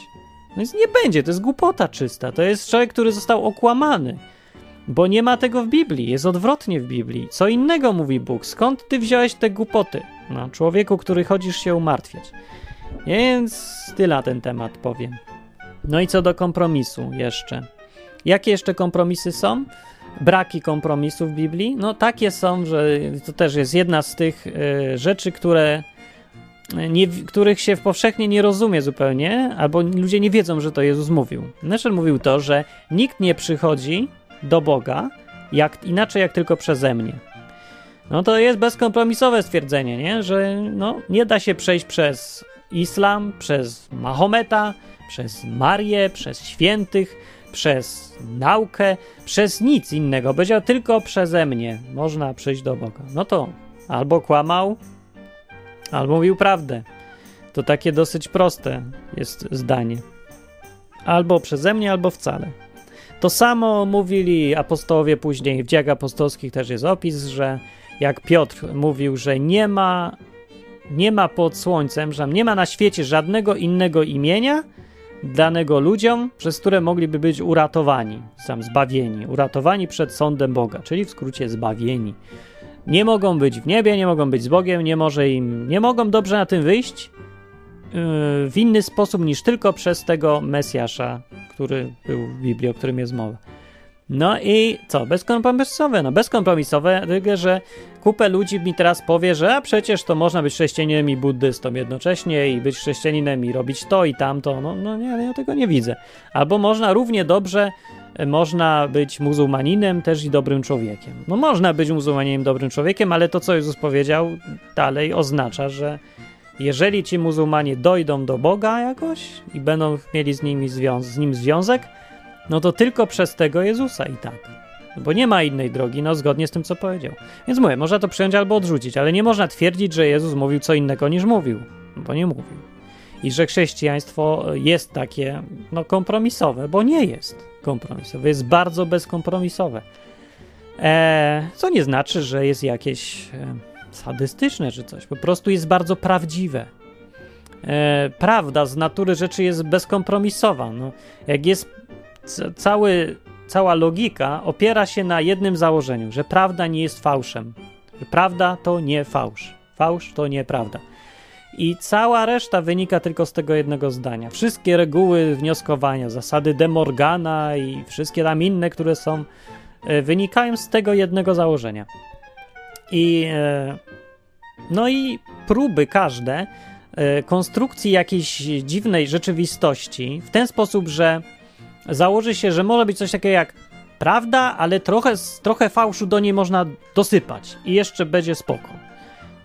No więc nie będzie, to jest głupota czysta. To jest człowiek, który został okłamany, bo nie ma tego w Biblii, jest odwrotnie w Biblii. Co innego mówi Bóg? Skąd ty wziąłeś te głupoty? No, człowieku, który chodzisz się umartwiać. Więc tyle na ten temat powiem. No i co do kompromisu jeszcze. Jakie jeszcze kompromisy są? braki kompromisu w Biblii? No takie są, że to też jest jedna z tych y, rzeczy, które nie, których się powszechnie nie rozumie zupełnie, albo ludzie nie wiedzą, że to Jezus mówił. Naszel mówił to, że nikt nie przychodzi do Boga jak, inaczej jak tylko przeze mnie. No to jest bezkompromisowe stwierdzenie, nie? że no, nie da się przejść przez islam, przez Mahometa, przez Marię, przez świętych, przez naukę, przez nic innego. Powiedział tylko przeze mnie można przyjść do Boga. No to albo kłamał, albo mówił prawdę. To takie dosyć proste jest zdanie. Albo przeze mnie, albo wcale. To samo mówili apostołowie później. W dziejach apostolskich też jest opis, że jak Piotr mówił, że nie ma, nie ma pod słońcem, że nie ma na świecie żadnego innego imienia, danego ludziom, przez które mogliby być uratowani, sam zbawieni, uratowani przed sądem Boga, czyli w skrócie zbawieni. Nie mogą być w niebie, nie mogą być z Bogiem, nie może im, nie mogą dobrze na tym wyjść w inny sposób niż tylko przez tego Mesjasza, który był w Biblii, o którym jest mowa. No i co? Bezkompromisowe. No bezkompromisowe, tylko że kupę ludzi mi teraz powie, że a przecież to można być chrześcijaninem i buddystą jednocześnie i być chrześcijaninem i robić to i tamto. No, no nie, ja tego nie widzę. Albo można równie dobrze e, można być muzułmaninem też i dobrym człowiekiem. No można być muzułmaninem dobrym człowiekiem, ale to co Jezus powiedział dalej oznacza, że jeżeli ci muzułmanie dojdą do Boga jakoś i będą mieli z, nimi z nim związek, no to tylko przez tego Jezusa i tak. Bo nie ma innej drogi, no zgodnie z tym, co powiedział. Więc mówię, można to przyjąć albo odrzucić, ale nie można twierdzić, że Jezus mówił co innego niż mówił, bo nie mówił. I że chrześcijaństwo jest takie, no kompromisowe, bo nie jest kompromisowe, jest bardzo bezkompromisowe. E, co nie znaczy, że jest jakieś e, sadystyczne czy coś, po prostu jest bardzo prawdziwe. E, prawda z natury rzeczy jest bezkompromisowa. No, jak jest cały, cała logika opiera się na jednym założeniu, że prawda nie jest fałszem. Prawda to nie fałsz. Fałsz to nieprawda. I cała reszta wynika tylko z tego jednego zdania. Wszystkie reguły wnioskowania, zasady De Morgana i wszystkie tam inne, które są, e, wynikają z tego jednego założenia. I e, no i próby każde e, konstrukcji jakiejś dziwnej rzeczywistości w ten sposób, że założy się, że może być coś takiego jak prawda, ale trochę, trochę fałszu do niej można dosypać i jeszcze będzie spoko.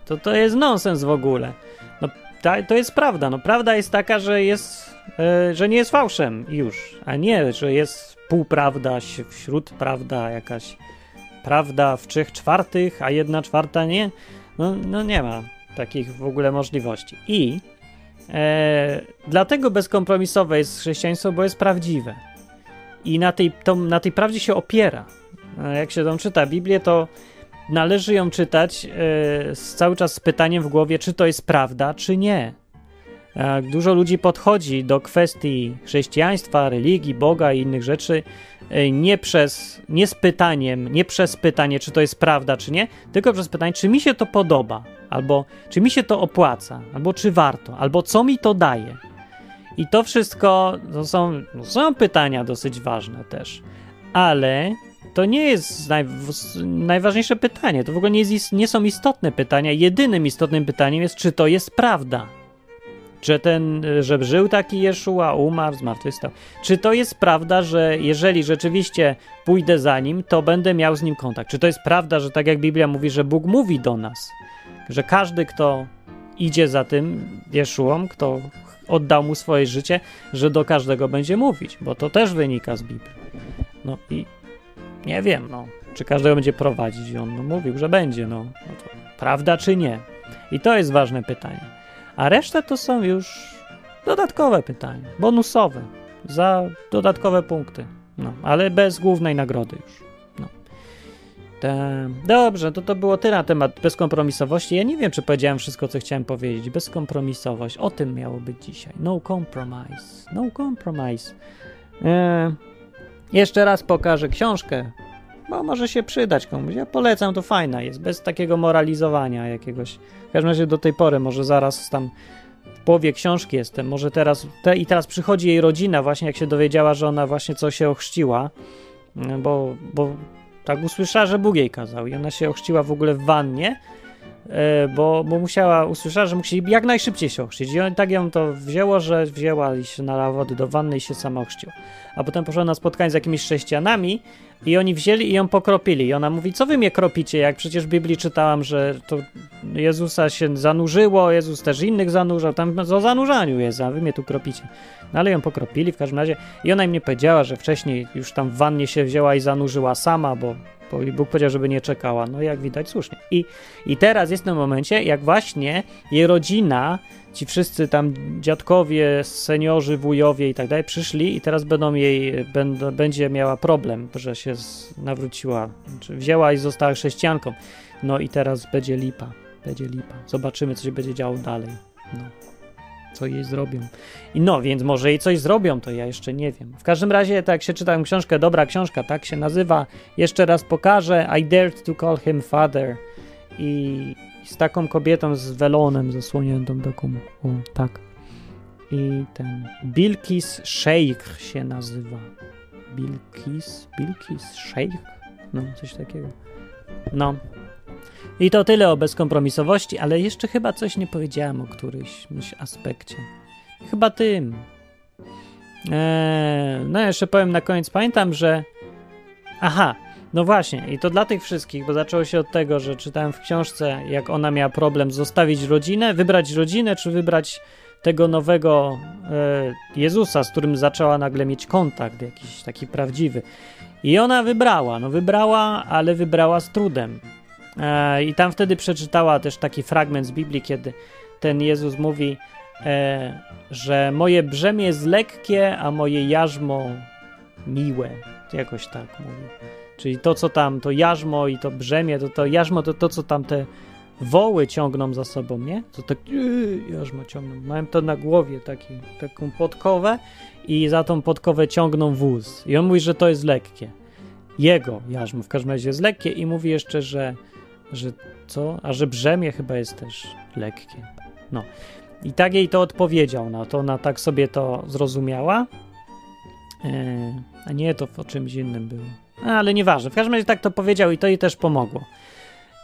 To, to jest nonsens w ogóle. No, ta, to jest prawda. No, prawda jest taka, że jest, e, że nie jest fałszem już, a nie, że jest półprawda, wśród prawda, jakaś prawda w trzech czwartych, a jedna czwarta nie. No, no nie ma takich w ogóle możliwości. I e, dlatego bezkompromisowe jest chrześcijaństwo, bo jest prawdziwe. I na tej, to, na tej prawdzie się opiera. Jak się tam czyta Biblię, to należy ją czytać e, cały czas z pytaniem w głowie, czy to jest prawda, czy nie. Dużo ludzi podchodzi do kwestii chrześcijaństwa, religii, Boga i innych rzeczy nie przez, nie z pytaniem, nie przez pytanie, czy to jest prawda, czy nie, tylko przez pytanie, czy mi się to podoba, albo czy mi się to opłaca, albo czy warto, albo co mi to daje. I to wszystko to są, są pytania dosyć ważne też, ale to nie jest naj, najważniejsze pytanie. To w ogóle nie, jest, nie są istotne pytania. Jedynym istotnym pytaniem jest, czy to jest prawda że ten, że żył taki Jeszua, umarł, zmartwychwstał. Czy to jest prawda, że jeżeli rzeczywiście pójdę za nim, to będę miał z nim kontakt? Czy to jest prawda, że tak jak Biblia mówi, że Bóg mówi do nas, że każdy, kto idzie za tym Jeszuą, kto oddał mu swoje życie, że do każdego będzie mówić, bo to też wynika z Biblii. No i nie wiem, no, czy każdego będzie prowadzić. On no, mówił, że będzie, no, no prawda czy nie? I to jest ważne pytanie. A reszta to są już dodatkowe pytania, bonusowe, za dodatkowe punkty. No, ale bez głównej nagrody już. No. Dobrze, to to było tyle na temat bezkompromisowości. Ja nie wiem, czy powiedziałem wszystko, co chciałem powiedzieć. Bezkompromisowość, o tym miało być dzisiaj. No compromise. No compromise. Eee, jeszcze raz pokażę książkę, bo może się przydać komuś. Ja polecam, to fajna jest, bez takiego moralizowania jakiegoś. W każdym razie do tej pory, może zaraz tam w połowie książki jestem, może teraz, te, i teraz przychodzi jej rodzina właśnie, jak się dowiedziała, że ona właśnie co się ochrzciła, bo, bo tak usłyszała, że Bóg jej kazał i ona się ochrzciła w ogóle w wannie, bo, bo musiała, usłyszała, że musi jak najszybciej się ochrzcić. I tak ją to wzięło, że wzięła i się nalała wody do wanny i się sama ochrzciła. A potem poszła na spotkanie z jakimiś chrześcijanami i oni wzięli i ją pokropili. I ona mówi, co wy mnie kropicie, jak przecież w Biblii czytałam, że to Jezusa się zanurzyło, Jezus też innych zanurzał, tam o zanurzaniu jest, a wy mnie tu kropicie. No ale ją pokropili w każdym razie i ona im nie powiedziała, że wcześniej już tam w wannie się wzięła i zanurzyła sama, bo, Bóg powiedział, żeby nie czekała. No jak widać słusznie. I, I teraz jest tym momencie, jak właśnie jej rodzina ci wszyscy tam dziadkowie, seniorzy, wujowie i tak dalej przyszli i teraz będą jej, będą, będzie miała problem, że się nawróciła, znaczy wzięła i została chrześcijanką. No i teraz będzie lipa, będzie lipa. Zobaczymy, co się będzie działo dalej. No. Co jej zrobią. I no, więc może jej coś zrobią, to ja jeszcze nie wiem. W każdym razie, tak się czytałem książkę, dobra książka, tak się nazywa. Jeszcze raz pokażę. I dared to call him father. I, z taką kobietą z welonem zasłoniętą taką, o, tak. I ten Bilkis Sheikh się nazywa. Bilkis, Bilkis Sheikh? No, coś takiego. No. I to tyle o bezkompromisowości, ale jeszcze chyba coś nie powiedziałem o którymś aspekcie. Chyba tym. Eee, no, jeszcze powiem na koniec. Pamiętam, że. Aha, no właśnie, i to dla tych wszystkich, bo zaczęło się od tego, że czytałem w książce, jak ona miała problem zostawić rodzinę, wybrać rodzinę, czy wybrać tego nowego e, Jezusa, z którym zaczęła nagle mieć kontakt, jakiś taki prawdziwy. I ona wybrała, no wybrała, ale wybrała z trudem. E, I tam wtedy przeczytała też taki fragment z Biblii, kiedy ten Jezus mówi, e, że moje brzemię jest lekkie, a moje jarzmo miłe. Jakoś tak mówi. Czyli to, co tam, to jarzmo i to brzemię, to, to jarzmo to to, co tam te woły ciągną za sobą, nie? To tak yy, jarzmo ciągną. Mają to na głowie taki, taką podkowę i za tą podkowę ciągną wóz. I on mówi, że to jest lekkie. Jego jarzmo w każdym razie jest lekkie i mówi jeszcze, że, że co? A że brzemię chyba jest też lekkie. No. I tak jej to odpowiedział na to, ona tak sobie to zrozumiała. Eee, a nie, to o czymś innym było. Ale nieważne. W każdym razie tak to powiedział i to jej też pomogło.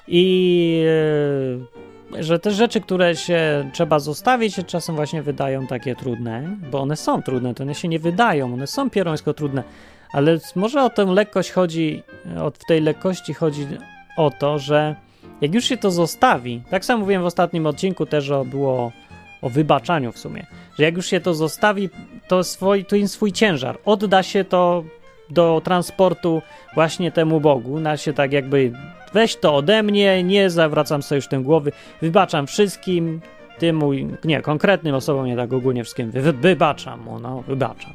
I e, że te rzeczy, które się trzeba zostawić, się czasem właśnie wydają takie trudne, bo one są trudne, to one się nie wydają, one są pierońsko trudne, ale może o tę lekkość chodzi, od w tej lekkości chodzi o to, że jak już się to zostawi, tak samo mówiłem w ostatnim odcinku też o, było o wybaczaniu w sumie, że jak już się to zostawi, to swój, to swój ciężar, odda się to do transportu właśnie temu Bogu, na się tak jakby weź to ode mnie, nie zawracam sobie już tym głowy, wybaczam wszystkim, tym nie, konkretnym osobom, nie tak ogólnie wszystkim, wy, wybaczam mu, no, wybaczam.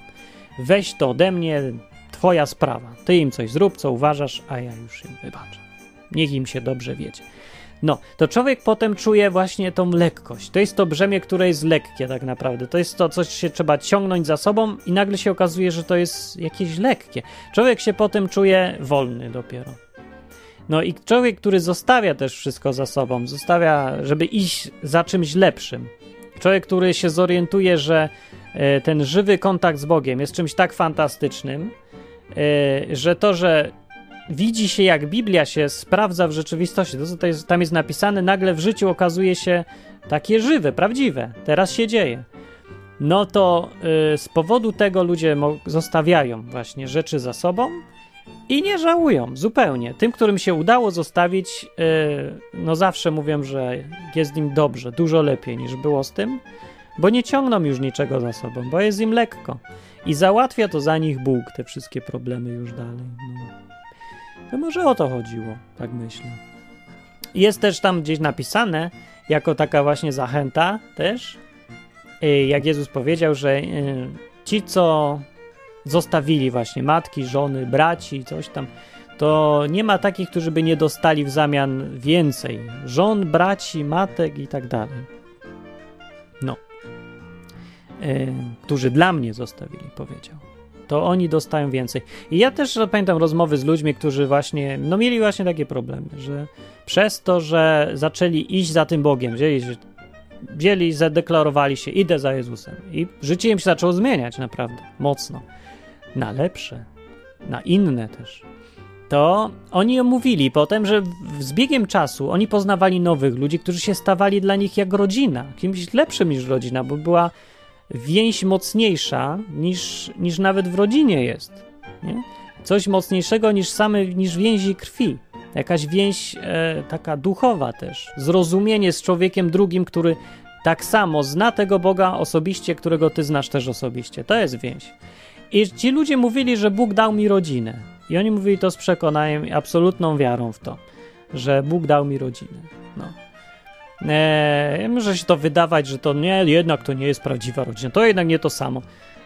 Weź to ode mnie, twoja sprawa. Ty im coś zrób, co uważasz, a ja już im wybaczam. Niech im się dobrze wiedzie. No, to człowiek potem czuje właśnie tą lekkość. To jest to brzemię, które jest lekkie tak naprawdę. To jest to, coś się trzeba ciągnąć za sobą i nagle się okazuje, że to jest jakieś lekkie. Człowiek się potem czuje wolny dopiero. No i człowiek, który zostawia też wszystko za sobą, zostawia, żeby iść za czymś lepszym. Człowiek, który się zorientuje, że e, ten żywy kontakt z Bogiem jest czymś tak fantastycznym, e, że to, że widzi się, jak Biblia się sprawdza w rzeczywistości, to co jest, tam jest napisane, nagle w życiu okazuje się takie żywe, prawdziwe. Teraz się dzieje. No to y, z powodu tego ludzie zostawiają właśnie rzeczy za sobą i nie żałują zupełnie. Tym, którym się udało zostawić, y, no zawsze mówią, że jest im dobrze, dużo lepiej niż było z tym, bo nie ciągną już niczego za sobą, bo jest im lekko. I załatwia to za nich Bóg, te wszystkie problemy już dalej. No. To może o to chodziło, tak myślę. Jest też tam gdzieś napisane, jako taka właśnie zachęta też, y, jak Jezus powiedział, że y, ci, co zostawili właśnie matki, żony, braci, coś tam, to nie ma takich, którzy by nie dostali w zamian więcej żon, braci, matek i tak dalej. No. Yy, którzy dla mnie zostawili, powiedział to oni dostają więcej. I ja też pamiętam rozmowy z ludźmi, którzy właśnie, no mieli właśnie takie problemy, że przez to, że zaczęli iść za tym Bogiem, wzięli, wzięli zadeklarowali się, idę za Jezusem. I życie im się zaczęło zmieniać naprawdę, mocno. Na lepsze, na inne też. To oni omówili potem, że z biegiem czasu oni poznawali nowych ludzi, którzy się stawali dla nich jak rodzina, kimś lepszym niż rodzina, bo była więź mocniejsza niż, niż nawet w rodzinie jest. Nie? Coś mocniejszego niż same, niż więzi krwi. Jakaś więź e, taka duchowa też. Zrozumienie z człowiekiem drugim, który tak samo zna tego Boga osobiście, którego ty znasz też osobiście. To jest więź. I ci ludzie mówili, że Bóg dał mi rodzinę. I oni mówili to z przekonaniem i absolutną wiarą w to, że Bóg dał mi rodzinę. No. Eee, może się to wydawać, że to nie, jednak to nie jest prawdziwa rodzina, to jednak nie to samo.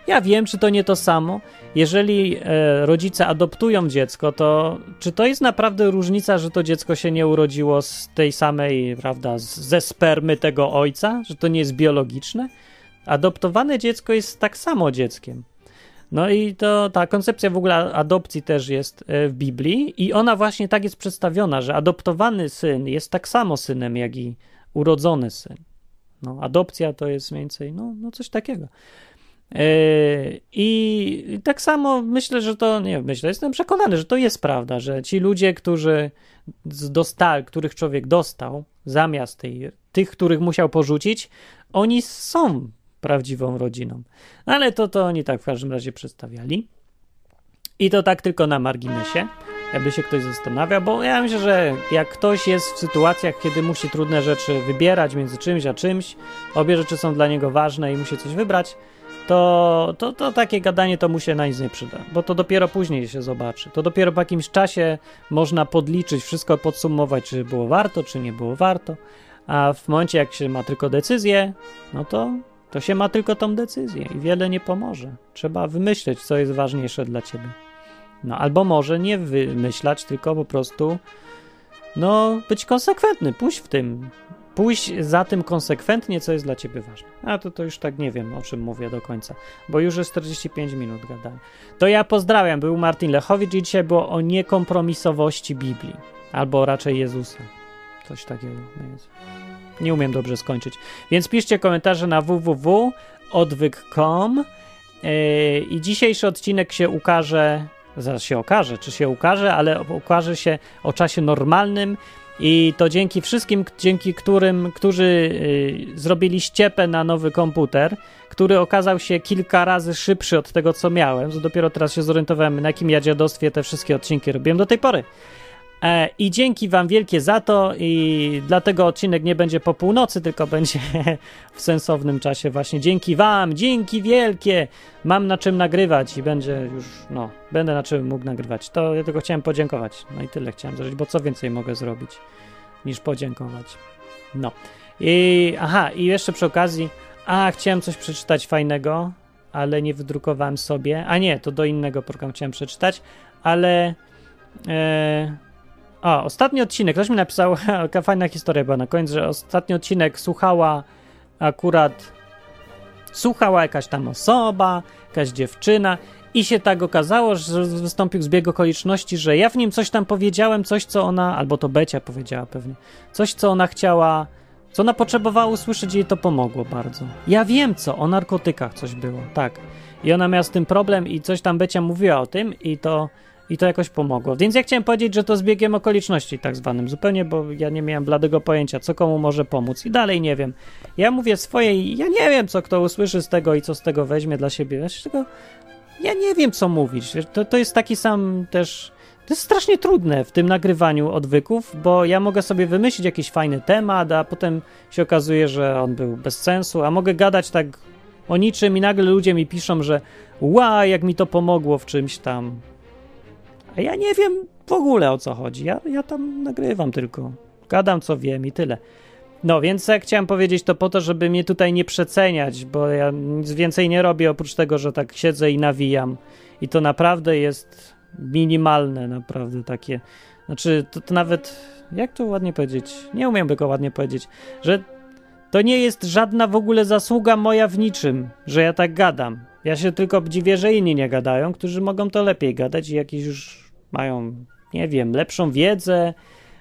Ja wiem, czy to nie to samo. Jeżeli e, rodzice adoptują dziecko, to czy to jest naprawdę różnica, że to dziecko się nie urodziło z tej samej, prawda, z, ze spermy tego ojca, że to nie jest biologiczne? Adoptowane dziecko jest tak samo dzieckiem. No i to ta koncepcja w ogóle adopcji też jest e, w Biblii i ona właśnie tak jest przedstawiona, że adoptowany syn jest tak samo synem, jak i urodzony syn. No, adopcja to jest mniej więcej no, no coś takiego. Yy, I tak samo myślę, że to, nie myślę, jestem przekonany, że to jest prawda, że ci ludzie, którzy dostali, których człowiek dostał, zamiast tej, tych, których musiał porzucić, oni są prawdziwą rodziną. Ale to, to oni tak w każdym razie przedstawiali. I to tak tylko na marginesie jakby się ktoś zastanawia, bo ja myślę, że jak ktoś jest w sytuacjach, kiedy musi trudne rzeczy wybierać między czymś a czymś, obie rzeczy są dla niego ważne i musi coś wybrać, to, to, to takie gadanie to mu się na nic nie przyda, bo to dopiero później się zobaczy. To dopiero po jakimś czasie można podliczyć, wszystko podsumować, czy było warto, czy nie było warto, a w momencie jak się ma tylko decyzję, no to, to się ma tylko tą decyzję i wiele nie pomoże. Trzeba wymyśleć, co jest ważniejsze dla ciebie. No albo może nie wymyślać, tylko po prostu no być konsekwentny, pójść w tym, pójść za tym konsekwentnie, co jest dla ciebie ważne. A to, to już tak nie wiem, o czym mówię do końca, bo już jest 45 minut gadałem. To ja pozdrawiam, był Martin Lechowicz i dzisiaj było o niekompromisowości Biblii, albo raczej Jezusa. Coś takiego. Nie umiem dobrze skończyć. Więc piszcie komentarze na www.odwyk.com yy, i dzisiejszy odcinek się ukaże Zaraz się okaże, czy się ukaże, ale ukaże się o czasie normalnym i to dzięki wszystkim, dzięki którym, którzy y, zrobili ściepę na nowy komputer, który okazał się kilka razy szybszy od tego, co miałem. Dopiero teraz się zorientowałem, na jakim ja dziadostwie te wszystkie odcinki robiłem do tej pory. E, I dzięki Wam wielkie za to, i dlatego odcinek nie będzie po północy, tylko będzie w sensownym czasie, właśnie dzięki Wam, dzięki wielkie. Mam na czym nagrywać i będzie już, no, będę na czym mógł nagrywać. To ja tylko chciałem podziękować. No i tyle chciałem zrobić, bo co więcej mogę zrobić niż podziękować. No. I aha, i jeszcze przy okazji, a chciałem coś przeczytać fajnego, ale nie wydrukowałem sobie. A nie, to do innego programu chciałem przeczytać, ale. E, o, ostatni odcinek. Ktoś mi napisał, jaka fajna historia była na koniec, że ostatni odcinek słuchała akurat. Słuchała jakaś tam osoba, jakaś dziewczyna, i się tak okazało, że wystąpił zbieg okoliczności, że ja w nim coś tam powiedziałem, coś co ona, albo to Becia powiedziała pewnie, coś co ona chciała, co ona potrzebowała usłyszeć i jej to pomogło bardzo. Ja wiem co, o narkotykach coś było, tak. I ona miała z tym problem i coś tam Becia mówiła o tym i to i to jakoś pomogło. Więc ja chciałem powiedzieć, że to zbiegiem okoliczności tak zwanym zupełnie, bo ja nie miałem bladego pojęcia, co komu może pomóc i dalej nie wiem. Ja mówię swoje i ja nie wiem, co kto usłyszy z tego i co z tego weźmie dla siebie. Ja, tego, ja nie wiem, co mówić. To, to jest taki sam też... To jest strasznie trudne w tym nagrywaniu odwyków, bo ja mogę sobie wymyślić jakiś fajny temat, a potem się okazuje, że on był bez sensu, a mogę gadać tak o niczym i nagle ludzie mi piszą, że ła, jak mi to pomogło w czymś tam. A ja nie wiem w ogóle o co chodzi. Ja, ja tam nagrywam tylko. Gadam co wiem i tyle. No, więc jak chciałem powiedzieć to po to, żeby mnie tutaj nie przeceniać, bo ja nic więcej nie robię oprócz tego, że tak siedzę i nawijam. I to naprawdę jest minimalne, naprawdę takie. Znaczy, to, to nawet, jak to ładnie powiedzieć? Nie umiem tego ładnie powiedzieć, że to nie jest żadna w ogóle zasługa moja w niczym, że ja tak gadam. Ja się tylko dziwię, że inni nie gadają, którzy mogą to lepiej gadać i jakiś już mają, nie wiem, lepszą wiedzę,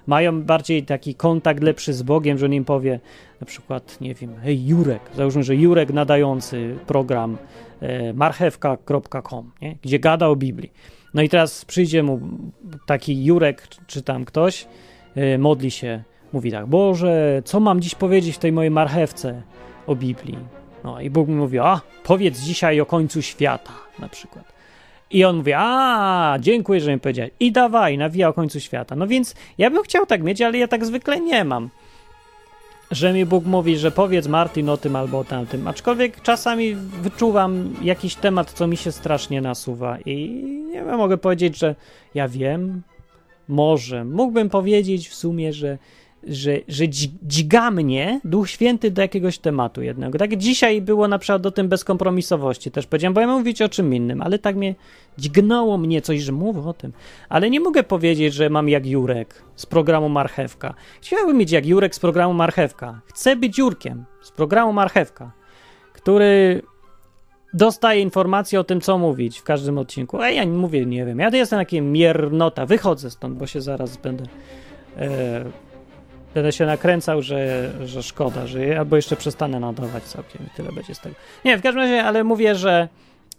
mają bardziej taki kontakt lepszy z Bogiem, że on im powie na przykład, nie wiem, hej Jurek, załóżmy, że Jurek nadający program e, marchewka.com, nie? gdzie gada o Biblii. No i teraz przyjdzie mu taki Jurek, czy tam ktoś, e, modli się, mówi tak, Boże, co mam dziś powiedzieć w tej mojej marchewce o Biblii? No i Bóg mi mówi, a powiedz dzisiaj o końcu świata na przykład. I on mówi, a, dziękuję, że mi powiedziałeś. I dawaj, nawija o końcu świata. No więc ja bym chciał tak mieć, ale ja tak zwykle nie mam. Że mi Bóg mówi, że powiedz Martin o tym albo o tamtym. Aczkolwiek czasami wyczuwam jakiś temat, co mi się strasznie nasuwa. I nie wiem, mogę powiedzieć, że ja wiem, może. Mógłbym powiedzieć w sumie, że że, że dźga mnie Duch Święty do jakiegoś tematu jednego. Tak dzisiaj było na przykład do tym bezkompromisowości też powiedziałem, bo ja mówić o czym innym, ale tak mnie dźgnęło mnie coś, że mówię o tym. Ale nie mogę powiedzieć, że mam jak Jurek z programu Marchewka. Chciałbym mieć jak Jurek z programu Marchewka. Chcę być Jurkiem z programu Marchewka, który dostaje informacje o tym, co mówić w każdym odcinku. A ja nie mówię, nie wiem. Ja to jestem taki miernota. Wychodzę stąd, bo się zaraz będę... E, Będę się nakręcał, że, że szkoda, że albo jeszcze przestanę nadawać całkiem i tyle będzie z tego. Nie, w każdym razie, ale mówię, że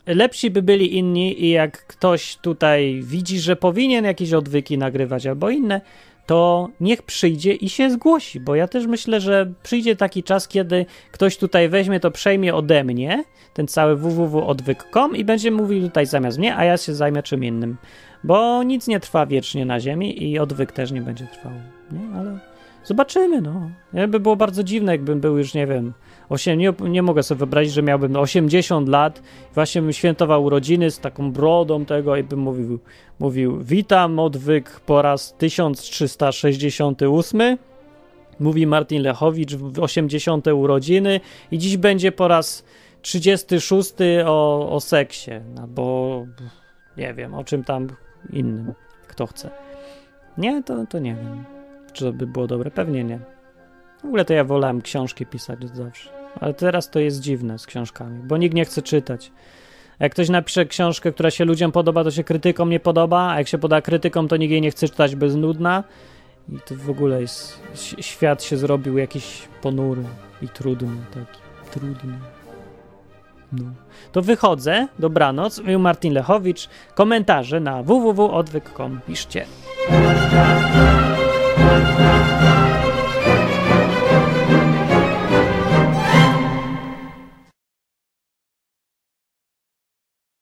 lepsi by byli inni i jak ktoś tutaj widzi, że powinien jakieś odwyki nagrywać albo inne, to niech przyjdzie i się zgłosi, bo ja też myślę, że przyjdzie taki czas, kiedy ktoś tutaj weźmie to, przejmie ode mnie, ten cały www.odwyk.com i będzie mówił tutaj zamiast mnie, a ja się zajmę czym innym, bo nic nie trwa wiecznie na ziemi i odwyk też nie będzie trwał, nie? Ale Zobaczymy, no. Nie, by było bardzo dziwne, jakbym był już, nie wiem, 8, nie, nie mogę sobie wyobrazić, że miałbym 80 lat, właśnie bym świętował urodziny z taką brodą tego i bym mówił, mówił witam odwyk po raz 1368, mówi Martin Lechowicz w 80 urodziny i dziś będzie po raz 36 o, o seksie, albo nie wiem, o czym tam innym, kto chce. Nie, to, to nie wiem. Czy to by było dobre? Pewnie nie. W ogóle to ja wolałem książki pisać od zawsze. Ale teraz to jest dziwne z książkami, bo nikt nie chce czytać. Jak ktoś napisze książkę, która się ludziom podoba, to się krytykom nie podoba, a jak się poda krytykom, to nikt jej nie chce czytać, bo jest nudna. I to w ogóle jest, świat się zrobił jakiś ponury i trudny, taki trudny. No. To wychodzę, dobranoc, mówił Martin Lechowicz, komentarze na www.odwyk.com piszcie. Thank you.